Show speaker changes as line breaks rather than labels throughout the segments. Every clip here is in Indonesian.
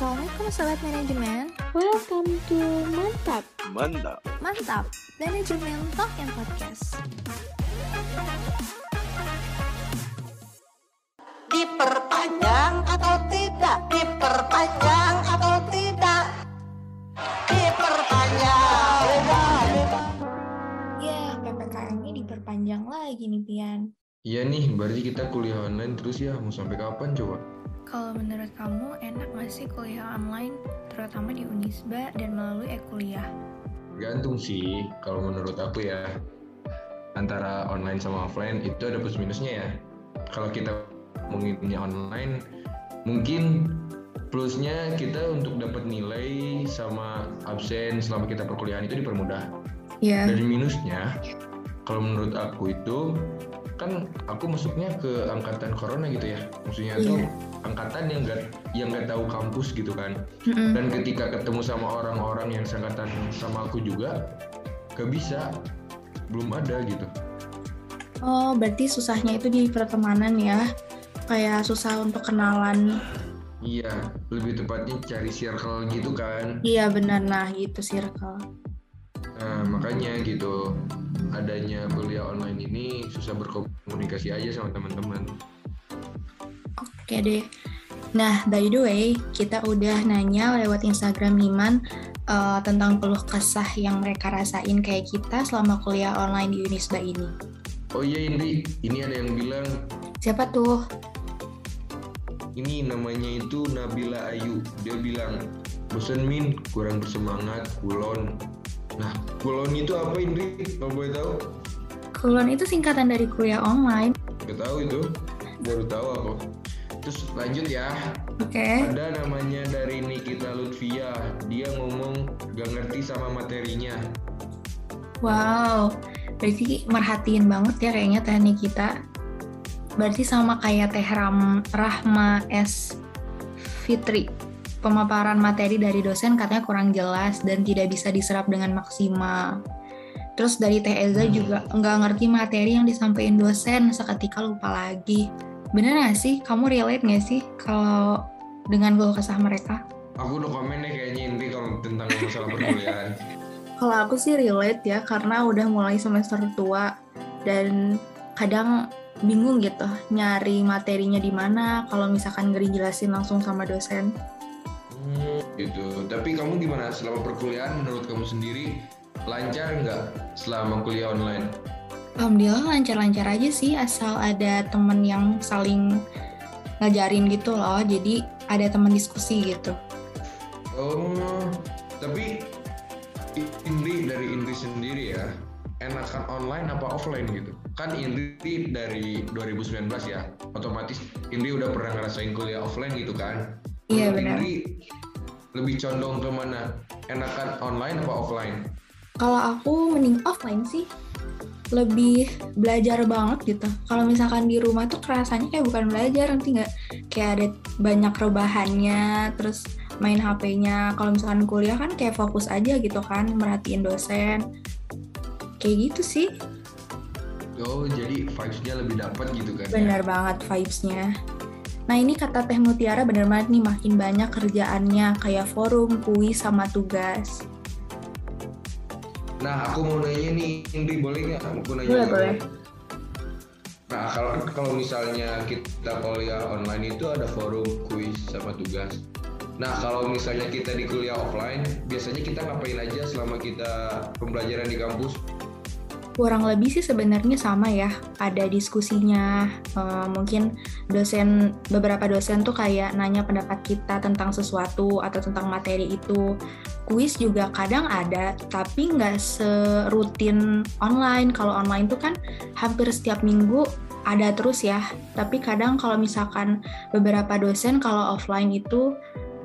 Assalamualaikum Sobat Manajemen.
Welcome to Mantap.
Mantap.
Mantap. Manajemen Talk and Podcast.
Diperpanjang atau tidak? Diperpanjang atau tidak? Diperpanjang.
Ya PPKM-nya diperpanjang lagi nih Pian.
Iya nih, berarti kita kuliah online terus ya, mau sampai kapan coba?
Kalau menurut kamu enak gak sih kuliah online Terutama di Unisba dan melalui e-kuliah
Gantung sih, kalau menurut aku ya. Antara online sama offline itu ada plus minusnya ya. Kalau kita ngomongin online, mungkin plusnya kita untuk dapat nilai sama absen selama kita perkuliahan itu dipermudah.
Iya
Dan minusnya, kalau menurut aku itu kan aku masuknya ke angkatan corona gitu ya. Maksudnya tuh angkatan yang gak yang nggak tahu kampus gitu kan.
Mm-mm.
dan ketika ketemu sama orang-orang yang sangkatan sama aku juga gak bisa belum ada gitu
Oh, berarti susahnya itu di pertemanan ya. Kayak susah untuk kenalan.
iya lebih tepatnya cari circle gitu kan
Iya benar nah gitu circle.
nah makanya gitu adanya kuliah online ini susah berkomunikasi aja sama teman-teman
Oke deh. Nah, by the way, kita udah nanya lewat Instagram Iman eh, tentang keluh kesah yang mereka rasain kayak kita selama kuliah online di Unisba ini.
oh iya Indri ini ada yang bilang
Siapa tuh?
ini namanya itu Nabila Ayu dia bilang bosen min kurang bersemangat kulon nah kulon itu apa Indri kalau boleh tahu
Kulon itu singkatan dari kuliah online.
Gak tahu itu, baru tahu aku. Terus lanjut ya,
Oke.
ada namanya dari Nikita Lutfia, dia ngomong gak ngerti sama materinya.
Wow, berarti merhatiin banget ya kayaknya teknik kita. Berarti sama kayak Teh Ram, Rahma S. Fitri. Pemaparan materi dari dosen katanya kurang jelas dan tidak bisa diserap dengan maksimal. Terus dari Teh Eza juga nggak ngerti materi yang disampaikan dosen, seketika lupa lagi. Bener nggak sih? Kamu relate nggak sih kalau dengan keluh kesah mereka?
Aku udah komen deh kayaknya Indri kalau tentang masalah perkuliahan.
Kalau aku sih relate ya, karena udah mulai semester tua dan kadang bingung gitu nyari materinya di mana kalau misalkan nggak dijelasin langsung sama dosen.
Gitu. Tapi kamu gimana selama perkuliahan menurut kamu sendiri lancar nggak selama kuliah online?
Alhamdulillah lancar-lancar aja sih asal ada temen yang saling ngajarin gitu loh. Jadi ada teman diskusi gitu.
Oh, tapi Indri dari Indri sendiri ya, enakan online apa offline gitu? Kan Indri dari 2019 ya, otomatis Indri udah pernah ngerasain kuliah offline gitu kan?
Iya, benar.
Indri lebih condong ke mana? Enakan online apa offline?
Kalau aku mending offline sih lebih belajar banget gitu. Kalau misalkan di rumah tuh kerasanya kayak bukan belajar, nanti nggak kayak ada banyak rebahannya, terus main HP-nya. Kalau misalkan kuliah kan kayak fokus aja gitu kan, merhatiin dosen. Kayak gitu sih,
Oh, jadi vibes-nya lebih dapat gitu kan? ya?
benar banget vibes-nya. Nah ini kata Teh Mutiara bener banget nih makin banyak kerjaannya kayak forum, kuis, sama tugas.
Nah, aku mau nanya nih, Indri boleh nggak? Aku nanya
Boleh, boleh.
Nah, kalau kalau misalnya kita kuliah online itu ada forum, kuis, sama tugas. Nah, kalau misalnya kita di kuliah offline, biasanya kita ngapain aja selama kita pembelajaran di kampus?
Kurang lebih sih sebenarnya sama ya. Ada diskusinya eh, mungkin dosen beberapa dosen tuh kayak nanya pendapat kita tentang sesuatu atau tentang materi itu. Kuis juga kadang ada tapi nggak serutin online. Kalau online tuh kan hampir setiap minggu ada terus ya. Tapi kadang kalau misalkan beberapa dosen kalau offline itu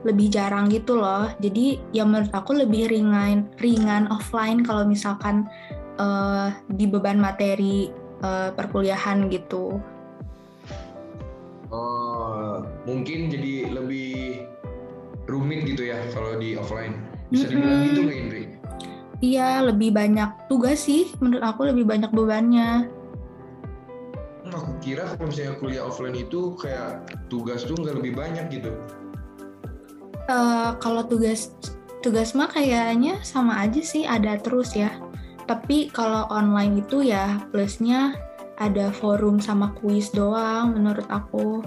lebih jarang gitu loh. Jadi ya menurut aku lebih ringan ringan offline kalau misalkan eh, di beban materi eh, perkuliahan gitu.
Oh, mungkin jadi lebih rumit gitu ya kalau di offline. Bisa dibilang
Mm-mm.
gitu nggak Indri?
Iya, lebih banyak tugas sih. Menurut aku lebih banyak bebannya.
Hmm, Aku kira kalau misalnya kuliah offline itu kayak tugas tuh nggak lebih banyak gitu.
Eh, kalau tugas tugas mah kayaknya sama aja sih ada terus ya. Tapi kalau online itu ya plusnya ada forum sama kuis doang menurut aku.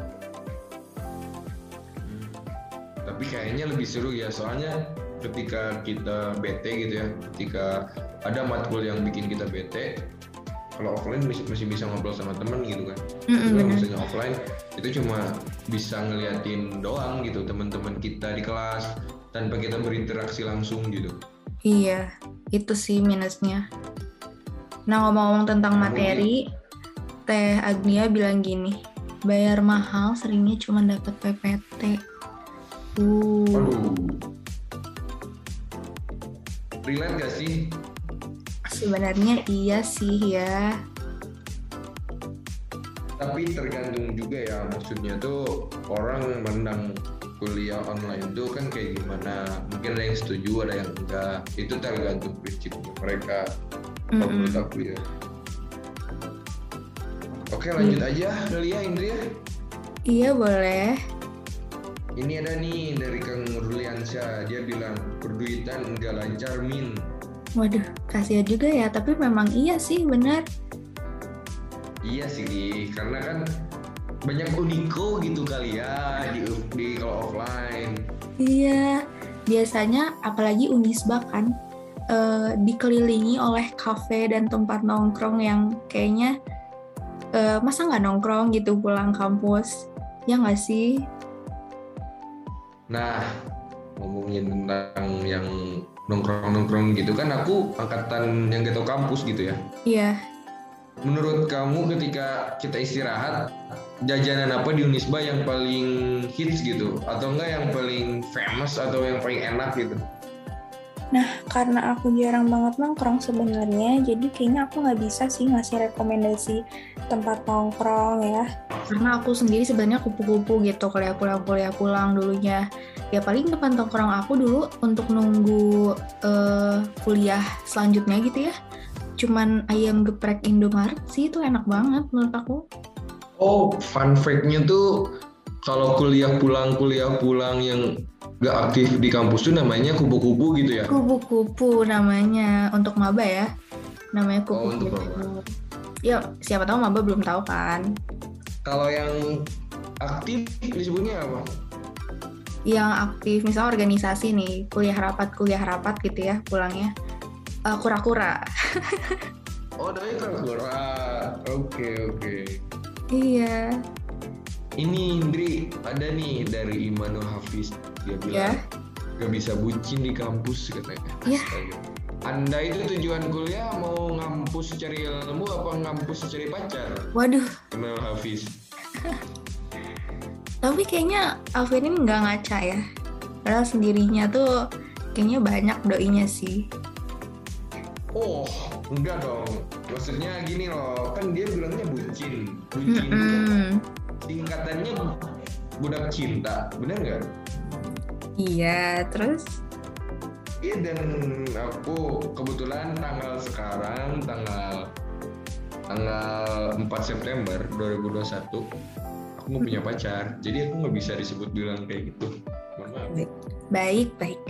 Tapi kayaknya lebih seru ya soalnya ketika kita bete gitu ya, ketika ada matkul yang bikin kita bete, kalau offline masih, masih bisa ngobrol sama temen gitu kan. Tapi kalau misalnya offline itu cuma bisa ngeliatin doang gitu teman-teman kita di kelas tanpa kita berinteraksi langsung gitu.
Iya, itu sih minusnya. Nah, ngomong-ngomong tentang materi, Teh Agnia bilang gini, bayar mahal seringnya cuma dapat PPT. Uh,
Aduh. Relate gak sih?
sebenarnya iya sih ya.
Tapi tergantung juga ya maksudnya tuh orang menang kuliah online tuh kan kayak gimana mungkin ada yang setuju ada yang enggak itu tergantung prinsip mereka kalau
Mm-mm.
menurut aku ya oke lanjut aja kali ya Indri ya
Iya boleh.
ini ada nih dari Kang Ruliansyah dia bilang perduitan enggak lancar min
Waduh, kasihan juga ya. Tapi memang iya sih, benar.
iya sih karena kan banyak uniko gitu kali ya di, di kalau offline
Iya, biasanya apalagi Unisba kan eh, dikelilingi oleh kafe dan tempat nongkrong yang kayaknya eh, masa nggak nongkrong gitu pulang kampus, ya nggak sih?
Nah, ngomongin tentang yang nongkrong-nongkrong gitu kan aku angkatan yang gak tau kampus gitu ya.
Iya,
Menurut kamu ketika kita istirahat, jajanan apa di Unisba yang paling hits gitu? Atau enggak yang paling famous atau yang paling enak gitu?
karena aku jarang banget nongkrong sebenarnya jadi kayaknya aku nggak bisa sih ngasih rekomendasi tempat nongkrong ya
karena aku sendiri sebenarnya kupu-kupu gitu kuliah pulang kuliah pulang dulunya. Ya paling tempat nongkrong aku dulu untuk nunggu eh, kuliah selanjutnya gitu ya. Cuman ayam geprek Indomaret sih itu enak banget menurut aku.
Oh, fun fact-nya tuh kalau kuliah pulang kuliah pulang yang gak aktif di kampus tuh namanya kupu-kupu gitu ya?
Kupu-kupu namanya untuk maba ya. Namanya
Oh, untuk
kupu-kupu. ya siapa tahu maba belum tahu kan.
Kalau yang aktif disebutnya apa?
Yang aktif misalnya organisasi nih, kuliah rapat kuliah rapat gitu ya pulangnya. Eh, kura-kura.
Oh, dari kura Oke, oke.
Iya.
Ini Indri, ada nih dari Immanuel Hafiz. Dia bilang, gak bisa bucin di kampus katanya.
Iya.
Astaga. Anda itu tujuan kuliah mau ngampus cari ilmu apa ngampus cari pacar?
Waduh,
Immanuel Hafiz.
tapi kayaknya Alvin ini nggak ngaca ya. Padahal sendirinya tuh kayaknya banyak doinya sih.
Oh, enggak dong. Maksudnya gini loh, kan dia bilangnya bucin. Bucin kan
Mm-mm.
singkatannya budak cinta, bener nggak?
Iya, terus
Iya dan aku kebetulan tanggal sekarang tanggal tanggal 4 September 2021 aku mau punya pacar jadi aku nggak bisa disebut bilang kayak gitu mohon maaf
baik baik.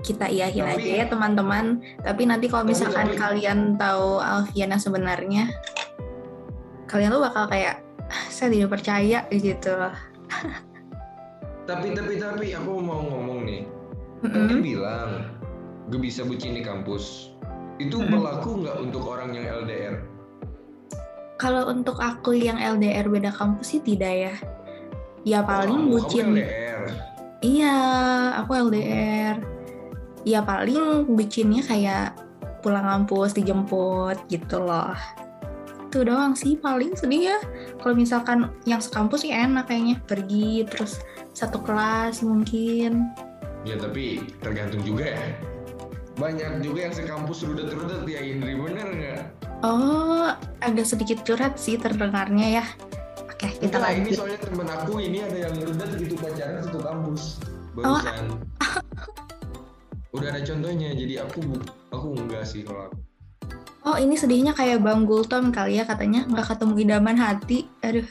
Kita iyahin
Tapi-
aja ya teman-teman. Tapi nanti kalau misalkan
tapi-
kalian tahu Alfian yang sebenarnya, kalian tuh bakal kayak "Ah, saya tidak percaya gitu loh.
tapi tapi tapi aku mau ngomong nih kan dia
Mm-mm.
bilang gue bisa bucin di kampus itu
Mm-mm.
berlaku nggak untuk orang yang LDR
Kalau untuk aku yang LDR beda kampus sih tidak ya. Ya paling
Oh,
bucin.
LDR
Iya, aku LDR. Ya paling bucinnya kayak pulang kampus dijemput gitu loh. Itu doang sih paling sedih ya. Kalau misalkan yang sekampus sih enak kayaknya pergi terus satu kelas mungkin.
ya tapi tergantung juga ya banyak juga yang sekampus rudet-rudet ya Indri bener nggak
Oh, agak sedikit curhat sih terdengarnya ya. Oke, kita
ini
lanjut.
soalnya temen aku ini ada yang rudet gitu pacaran satu kampus
Oh.
Udah ada contohnya, jadi aku aku enggak sih kalau aku.
Oh, ini sedihnya kayak Bang Gultom kali ya katanya nggak ketemu idaman hati. Aduh,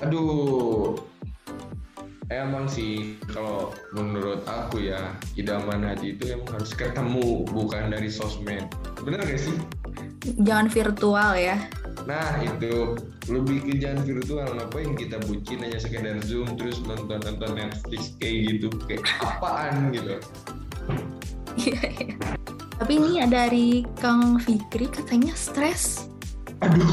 Aduh, emang sih kalau menurut aku ya idaman hati itu emang harus ketemu bukan dari sosmed bener gak sih
Jangan virtual ya.
nah itu lebih ke jangan virtual ngapain kita bucin hanya sekedar zoom terus nonton nonton Netflix kayak gitu kayak apaan gitu.
Tapi ini dari Kang Fikri katanya stres.
aduh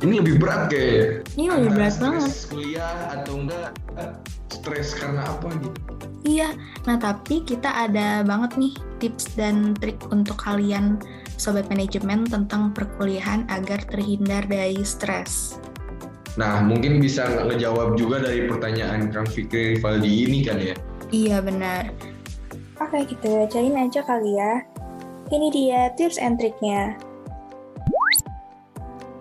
ini lebih berat kayak
Ini lebih berat banget.
kuliah atau enggak eh, stres karena apa gitu
Iya. Nah, tapi kita ada banget nih tips dan trik untuk kalian sobat manajemen tentang perkuliahan agar terhindar dari stres.
Nah, mungkin bisa ngejawab juga dari pertanyaan Kang Fikri Rivaldi ini kan ya.
Iya, benar.
Oke, kita bacain aja kali ya. Ini dia tips and triknya.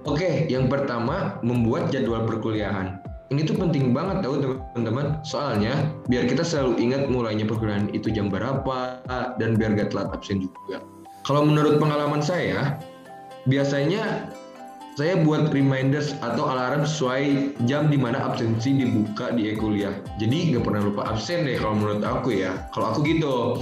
Oke, yang pertama membuat jadwal perkuliahan. Ini tuh penting banget tahu teman-teman. Soalnya biar kita selalu ingat mulainya perkuliahan itu jam berapa dan biar gak telat absen juga. Kalau menurut pengalaman saya, biasanya saya buat reminders atau alarm sesuai jam di mana absensi dibuka di e-kuliah. Jadi nggak pernah lupa absen deh kalau menurut aku ya. Kalau aku gitu.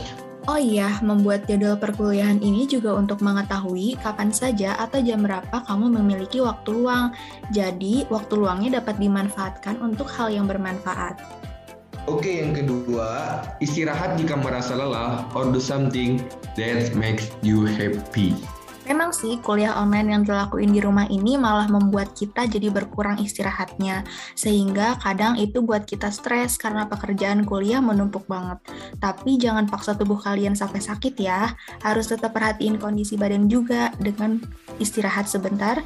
Oh iya, membuat jadwal perkuliahan ini juga untuk mengetahui kapan saja atau jam berapa kamu memiliki waktu luang. Jadi, waktu luangnya dapat dimanfaatkan untuk hal yang bermanfaat.
Oke, yang kedua, istirahat jika merasa lelah or do something that makes you happy.
Memang sih, kuliah online yang dilakuin di rumah ini malah membuat kita jadi berkurang istirahatnya. Sehingga kadang itu buat kita stres karena pekerjaan kuliah menumpuk banget. Tapi jangan paksa tubuh kalian sampai sakit ya. Harus tetap perhatiin kondisi badan juga dengan istirahat sebentar.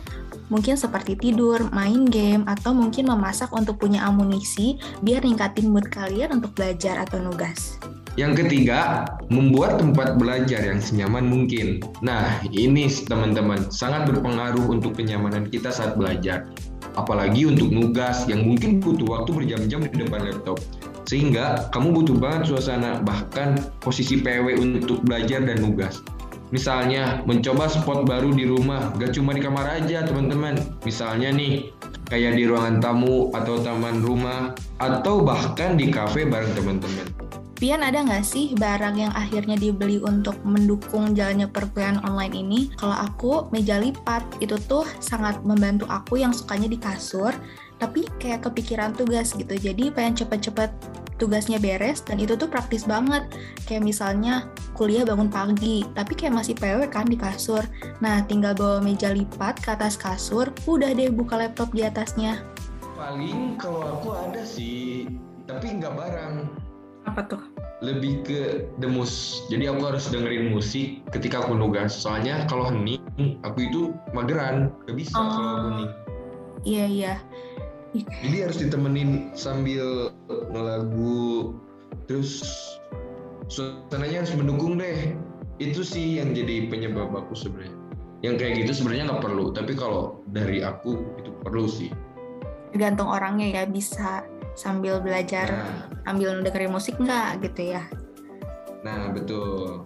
Mungkin seperti tidur, main game, atau mungkin memasak untuk punya amunisi biar ningkatin mood kalian untuk belajar atau nugas.
Yang ketiga, membuat tempat belajar yang senyaman mungkin. Nah, ini teman-teman sangat berpengaruh untuk kenyamanan kita saat belajar. Apalagi untuk nugas yang mungkin butuh waktu berjam-jam di depan laptop. Sehingga kamu butuh banget suasana, bahkan posisi PW untuk belajar dan nugas. Misalnya, mencoba spot baru di rumah, gak cuma di kamar aja teman-teman. Misalnya nih, kayak di ruangan tamu atau taman rumah, atau bahkan di kafe bareng teman-teman.
Pian ada nggak sih barang yang akhirnya dibeli untuk mendukung jalannya perkuliahan online ini? Kalau aku, meja lipat itu tuh sangat membantu aku yang sukanya di kasur, tapi kayak kepikiran tugas gitu. Jadi pengen cepet-cepet tugasnya beres dan itu tuh praktis banget. Kayak misalnya kuliah bangun pagi, tapi kayak masih PW kan di kasur. Nah, tinggal bawa meja lipat ke atas kasur, udah deh buka laptop di atasnya.
Paling kalau aku ada sih, tapi nggak bareng.
Apa tuh?
Lebih ke demus. Jadi aku harus dengerin musik ketika aku nugas. Soalnya kalau hening, aku itu mageran. Gak bisa
Oh.
kalau aku hening.
Iya, iya.
Jadi harus ditemenin sambil ngelagu. Terus suasananya harus mendukung deh. Itu sih yang jadi penyebab aku sebenarnya. Yang kayak gitu sebenarnya nggak perlu. Tapi kalau dari aku itu perlu sih.
tergantung orangnya ya bisa sambil belajar
Nah,
ambil dengerin musik nggak gitu ya
Nah, betul.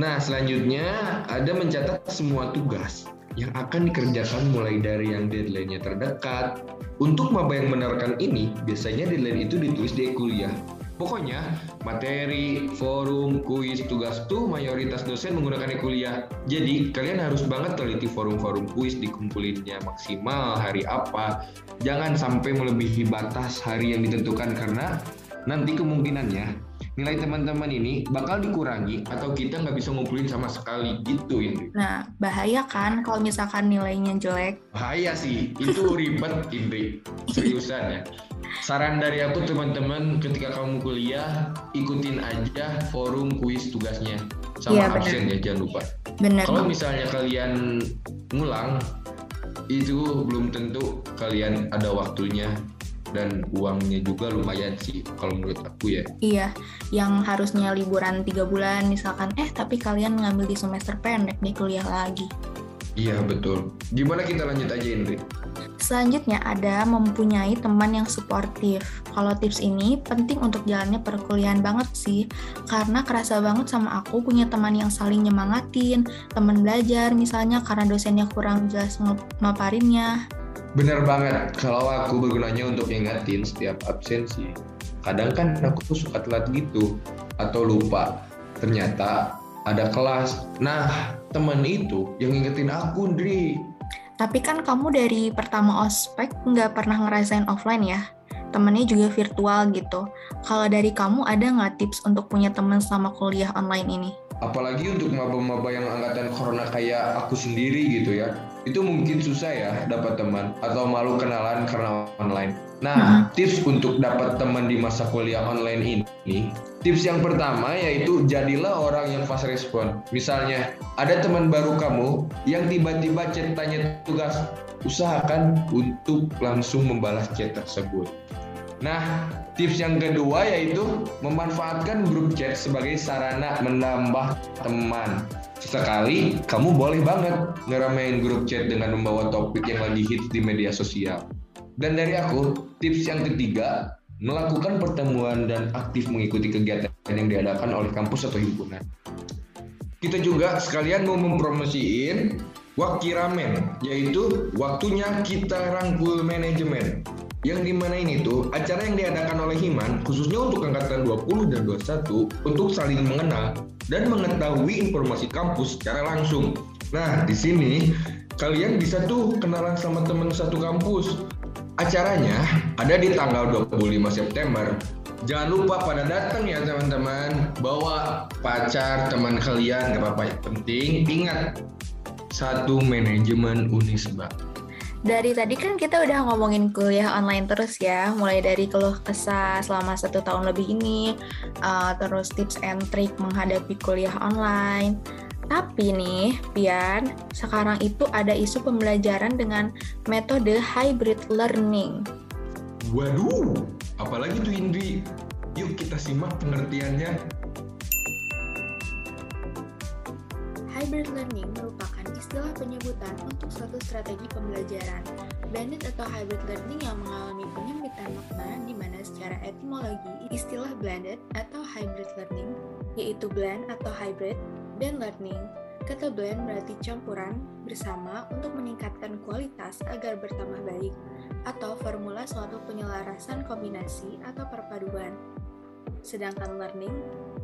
Nah, selanjutnya ada mencatat semua tugas yang akan dikerjakan mulai dari yang deadline-nya terdekat. Untuk maba yang menerapkan ini, biasanya deadline itu ditulis di kuliah. Pokoknya, materi, forum, kuis, tugas tuh mayoritas dosen menggunakan kuliah. Jadi, kalian harus banget teliti forum-forum kuis dikumpulinnya maksimal hari apa. Jangan sampai melebihi batas hari yang ditentukan karena nanti kemungkinannya nilai teman-teman ini bakal dikurangi atau kita nggak bisa ngumpulin sama sekali gitu Indri.
nah bahaya kan kalau misalkan nilainya jelek
Bahaya sih, itu ribet Indri. Seriusan ya. Saran dari aku teman-teman ketika kamu kuliah ikutin aja forum kuis tugasnya sama
benar.
absen ya jangan lupa.
bener
Kalau misalnya kalian ngulang itu belum tentu kalian ada waktunya dan uangnya juga lumayan sih kalau menurut aku ya.
iya yang harusnya liburan tiga bulan misalkan eh tapi kalian ngambil di semester pendek nih kuliah lagi
Iya betul. Gimana kita lanjut aja Indri?
Selanjutnya ada mempunyai teman yang suportif. Kalau tips ini penting untuk jalannya perkuliahan banget sih, karena kerasa banget sama aku punya teman yang saling nyemangatin, teman belajar misalnya karena dosennya kurang jelas ngemaparinnya.
Bener banget. Kalau aku bergunanya untuk ingatin setiap absen sih. kadang kan aku suka telat gitu atau lupa ternyata ada kelas nah teman itu yang ngingetin aku Dri
Tapi kan kamu dari pertama ospek nggak pernah ngerasain offline ya? Temennya juga virtual gitu. Kalau dari kamu ada nggak tips untuk punya teman selama kuliah online ini?
apalagi untuk maba-maba yang angkatan corona kayak aku sendiri gitu ya itu mungkin susah ya dapat teman atau malu kenalan karena online nah tips untuk dapat teman di masa kuliah online ini tips yang pertama yaitu jadilah orang yang fast respon misalnya ada teman baru kamu yang tiba-tiba chat tanya tugas usahakan untuk langsung membalas chat tersebut Nah, tips yang kedua yaitu memanfaatkan grup chat sebagai sarana menambah teman. Sekali, kamu boleh banget ngeramein grup chat dengan membawa topik yang lagi hits di media sosial. Dan dari aku, tips yang ketiga, melakukan pertemuan dan aktif mengikuti kegiatan yang diadakan oleh kampus atau himpunan. Kita juga sekalian mau mempromosiin Wakiramen, yaitu waktunya kita rangkul manajemen yang di mana ini tuh acara yang diadakan oleh Himan khususnya untuk angkatan 20 dan 21 untuk saling mengenal dan mengetahui informasi kampus secara langsung. Nah, di sini kalian bisa tuh kenalan sama teman satu kampus. Acaranya ada di tanggal 25 September. Jangan lupa pada datang ya teman-teman. Bawa pacar, teman kalian, gak apa-apa. Penting ingat satu manajemen Unisba.
Dari tadi kan kita udah ngomongin kuliah online terus ya, mulai dari keluh kesah selama satu tahun lebih ini, uh, terus tips and trick menghadapi kuliah online. Tapi nih, Pian, sekarang itu ada isu pembelajaran dengan metode hybrid learning.
Waduh, apalagi tuh Indri? Yuk kita simak pengertiannya.
Hybrid learning merupakan istilah penyebutan untuk suatu strategi pembelajaran. Blended atau hybrid learning yang mengalami penyempitan makna di mana secara etimologi istilah blended atau hybrid learning yaitu blend atau hybrid dan learning. Kata blend berarti campuran bersama untuk meningkatkan kualitas agar bertambah baik atau formula suatu penyelarasan kombinasi atau perpaduan. Sedangkan learning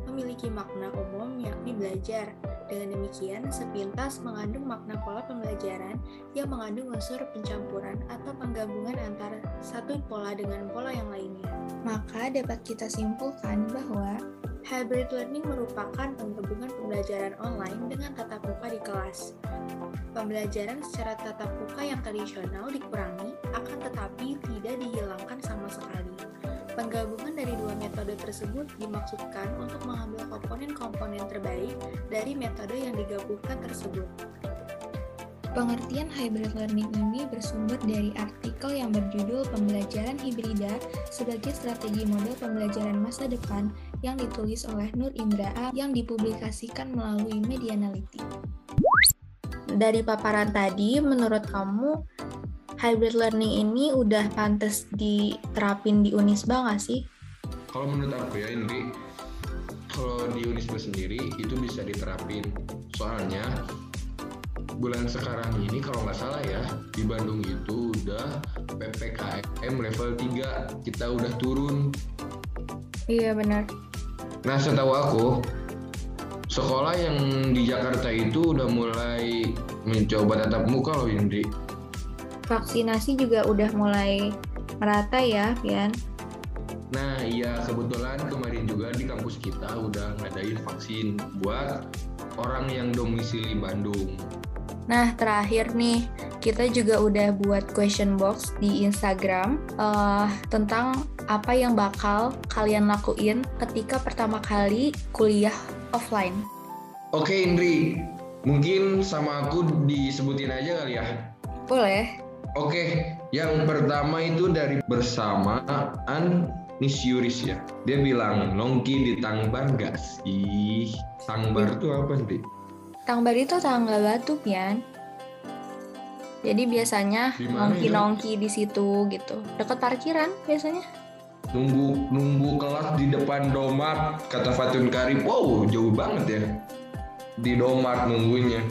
memiliki makna umum yakni belajar. Dengan demikian, sepintas mengandung makna pola pembelajaran yang mengandung unsur pencampuran atau penggabungan antara satu pola dengan pola yang lainnya. Maka dapat kita simpulkan bahwa hybrid learning merupakan penggabungan pembelajaran online dengan tatap muka di kelas. Pembelajaran secara tatap muka yang tradisional dikurangi, akan tetapi tidak dihilangkan sama sekali. Penggabungan dari dua metode tersebut dimaksudkan untuk mengambil komponen-komponen terbaik dari metode yang digabungkan tersebut.
Pengertian hybrid learning ini bersumber dari artikel yang berjudul Pembelajaran Hibrida sebagai Strategi Model Pembelajaran Masa Depan yang ditulis oleh Nur Indra A yang dipublikasikan melalui Media Analytics. Dari paparan tadi, menurut kamu hybrid learning ini udah pantas diterapin di Unisba nggak sih?
Kalau menurut aku ya Indri, kalau di Unisba sendiri itu bisa diterapin. Soalnya bulan sekarang ini kalau nggak salah ya di Bandung itu udah PPKM level 3 kita udah turun.
Iya benar.
Nah setahu aku sekolah yang di Jakarta itu udah mulai mencoba tatap muka loh Indri.
Vaksinasi juga udah mulai merata ya, Pian.
Nah iya kebetulan kemarin juga di kampus kita udah ngadain vaksin buat orang yang domisili Bandung.
Nah, terakhir nih, kita juga udah buat question box di Instagram uh, tentang apa yang bakal kalian lakuin ketika pertama kali kuliah offline.
Oke Indri, mungkin sama aku disebutin aja kali ya.
Boleh.
Oke, yang pertama itu dari bersamaan Nisyuris ya. Dia bilang, nongki di Tangbar gak sih? Tangbar itu apa nih?
Tangbar itu tangga batu, Pian. Jadi biasanya nongki-nongki di situ gitu. Dekat parkiran biasanya.
Nunggu nunggu kelas di depan Domat, kata Fatun Karib. Wow, jauh banget ya. Di Domat nunggunya.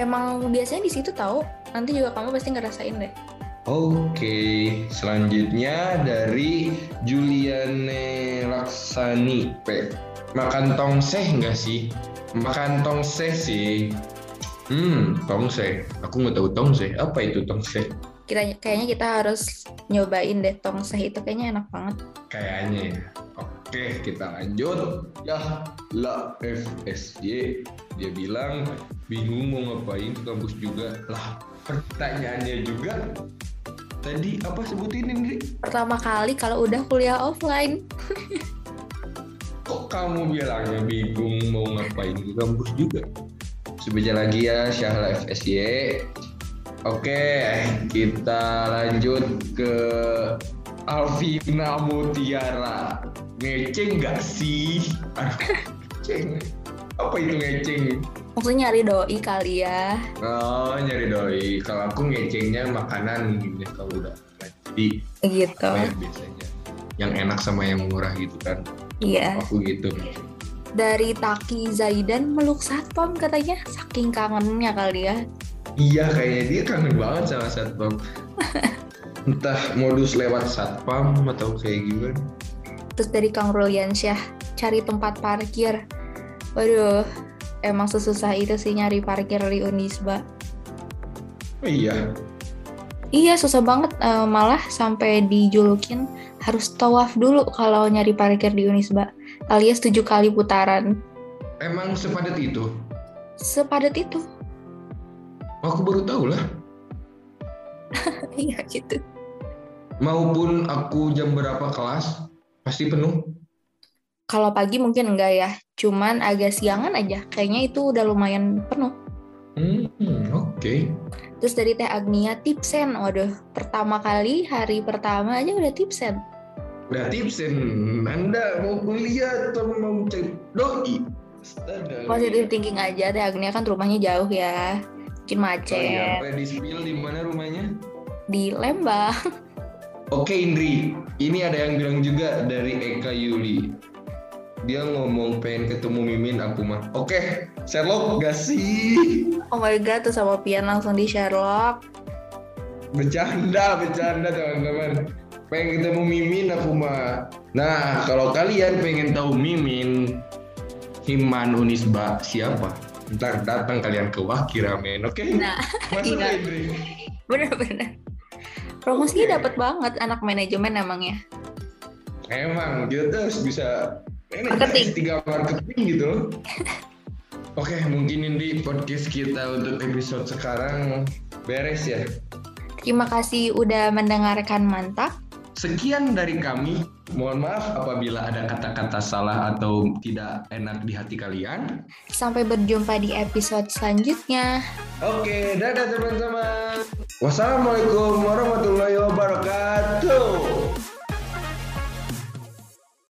Emang biasanya di situ tahu. Nanti juga kamu pasti ngerasain deh.
Oke, selanjutnya dari Juliane Laksani P. Makan tongseh nggak sih? Makan tongseh sih. Hmm, tongseh. Aku nggak tahu tongseh. Apa itu tongseh?
Kita kayaknya kita harus nyobain deh tongseh itu kayaknya enak banget.
Kayaknya ya. Oke, kita lanjut. Ya, La FSY. Dia bilang bingung mau ngapain ke kampus juga. Lah, pertanyaannya juga tadi apa sebutin Indri?
Pertama kali kalau udah kuliah offline.
Kamu bilangnya bingung mau ngapain ke kampus juga? Sebaca lagi ya Syahla FSY. Oke, kita lanjut ke Alvina Mutiara. Ngeceng nggak sih? Ngeceng. Apa itu ngeceng?
Maksudnya nyari doi kali ya.
Oh, nyari doi. Kalau aku ngecengnya makanan ya kalau udah jadi
Gitu.
apa ya biasanya yang enak sama yang murah gitu kan.
Iya.
Aku gitu.
Dari Taki Zaidan meluk satpam katanya saking kangennya kali ya.
Iya kayaknya dia kangen banget sama satpam. Entah modus lewat satpam atau kayak gimana.
Terus dari Kang Ruliansyah cari tempat parkir. Waduh, emang sesusah itu sih nyari parkir di Unisba.
Oh iya,
Iya, susah banget. Eh, malah sampai dijulukin harus tawaf dulu kalau nyari parkir di Unisba. Alias tujuh kali putaran.
emang sepadat itu.
Sepadat itu.
Aku baru tahu lah.
Iya gitu.
Maupun aku jam berapa kelas pasti penuh.
Kalau pagi mungkin enggak ya. Cuman agak siangan aja. Kayaknya itu udah lumayan penuh.
Hmm, oke.
Terus dari Teh Agnia tipsen. Waduh, pertama kali hari pertama aja udah tipsen.
Udah tipsin, Anda mau kuliah atau mau cari doi?
Positive thinking aja Teh Agnia kan rumahnya jauh ya. Mungkin
Oh
macet.
iya, boleh di spill di mana rumahnya?
Di Lembang.
Oke Indri, ini ada yang bilang juga dari Eka Yuli. Dia ngomong pengen ketemu Mimin aku mah. Oke, Sherlock gak sih?
Oh my god, tuh sama Pian langsung di Sherlock.
Bercanda, bercanda teman-teman. Pengen ketemu Mimin aku mah. Nah, kalau kalian pengen tahu Mimin, Himan Unisba siapa? Ntar datang kalian ke Wakiramen, oke?
Nah,
Masuk
iya. Bener-bener. Promosinya
Oke.
dapat banget anak manajemen emangnya.
Emang kita tuh harus bisa
Marketing.
tiga marketing gitu. Oke, mungkin ini podcast kita untuk episode sekarang beres ya.
Terima kasih udah mendengarkan mantap.
Sekian dari kami. Mohon maaf apabila ada kata-kata salah atau tidak enak di hati kalian.
Sampai berjumpa di episode selanjutnya.
Oke, dadah teman-teman. Wassalamualaikum warahmatullahi wabarakatuh.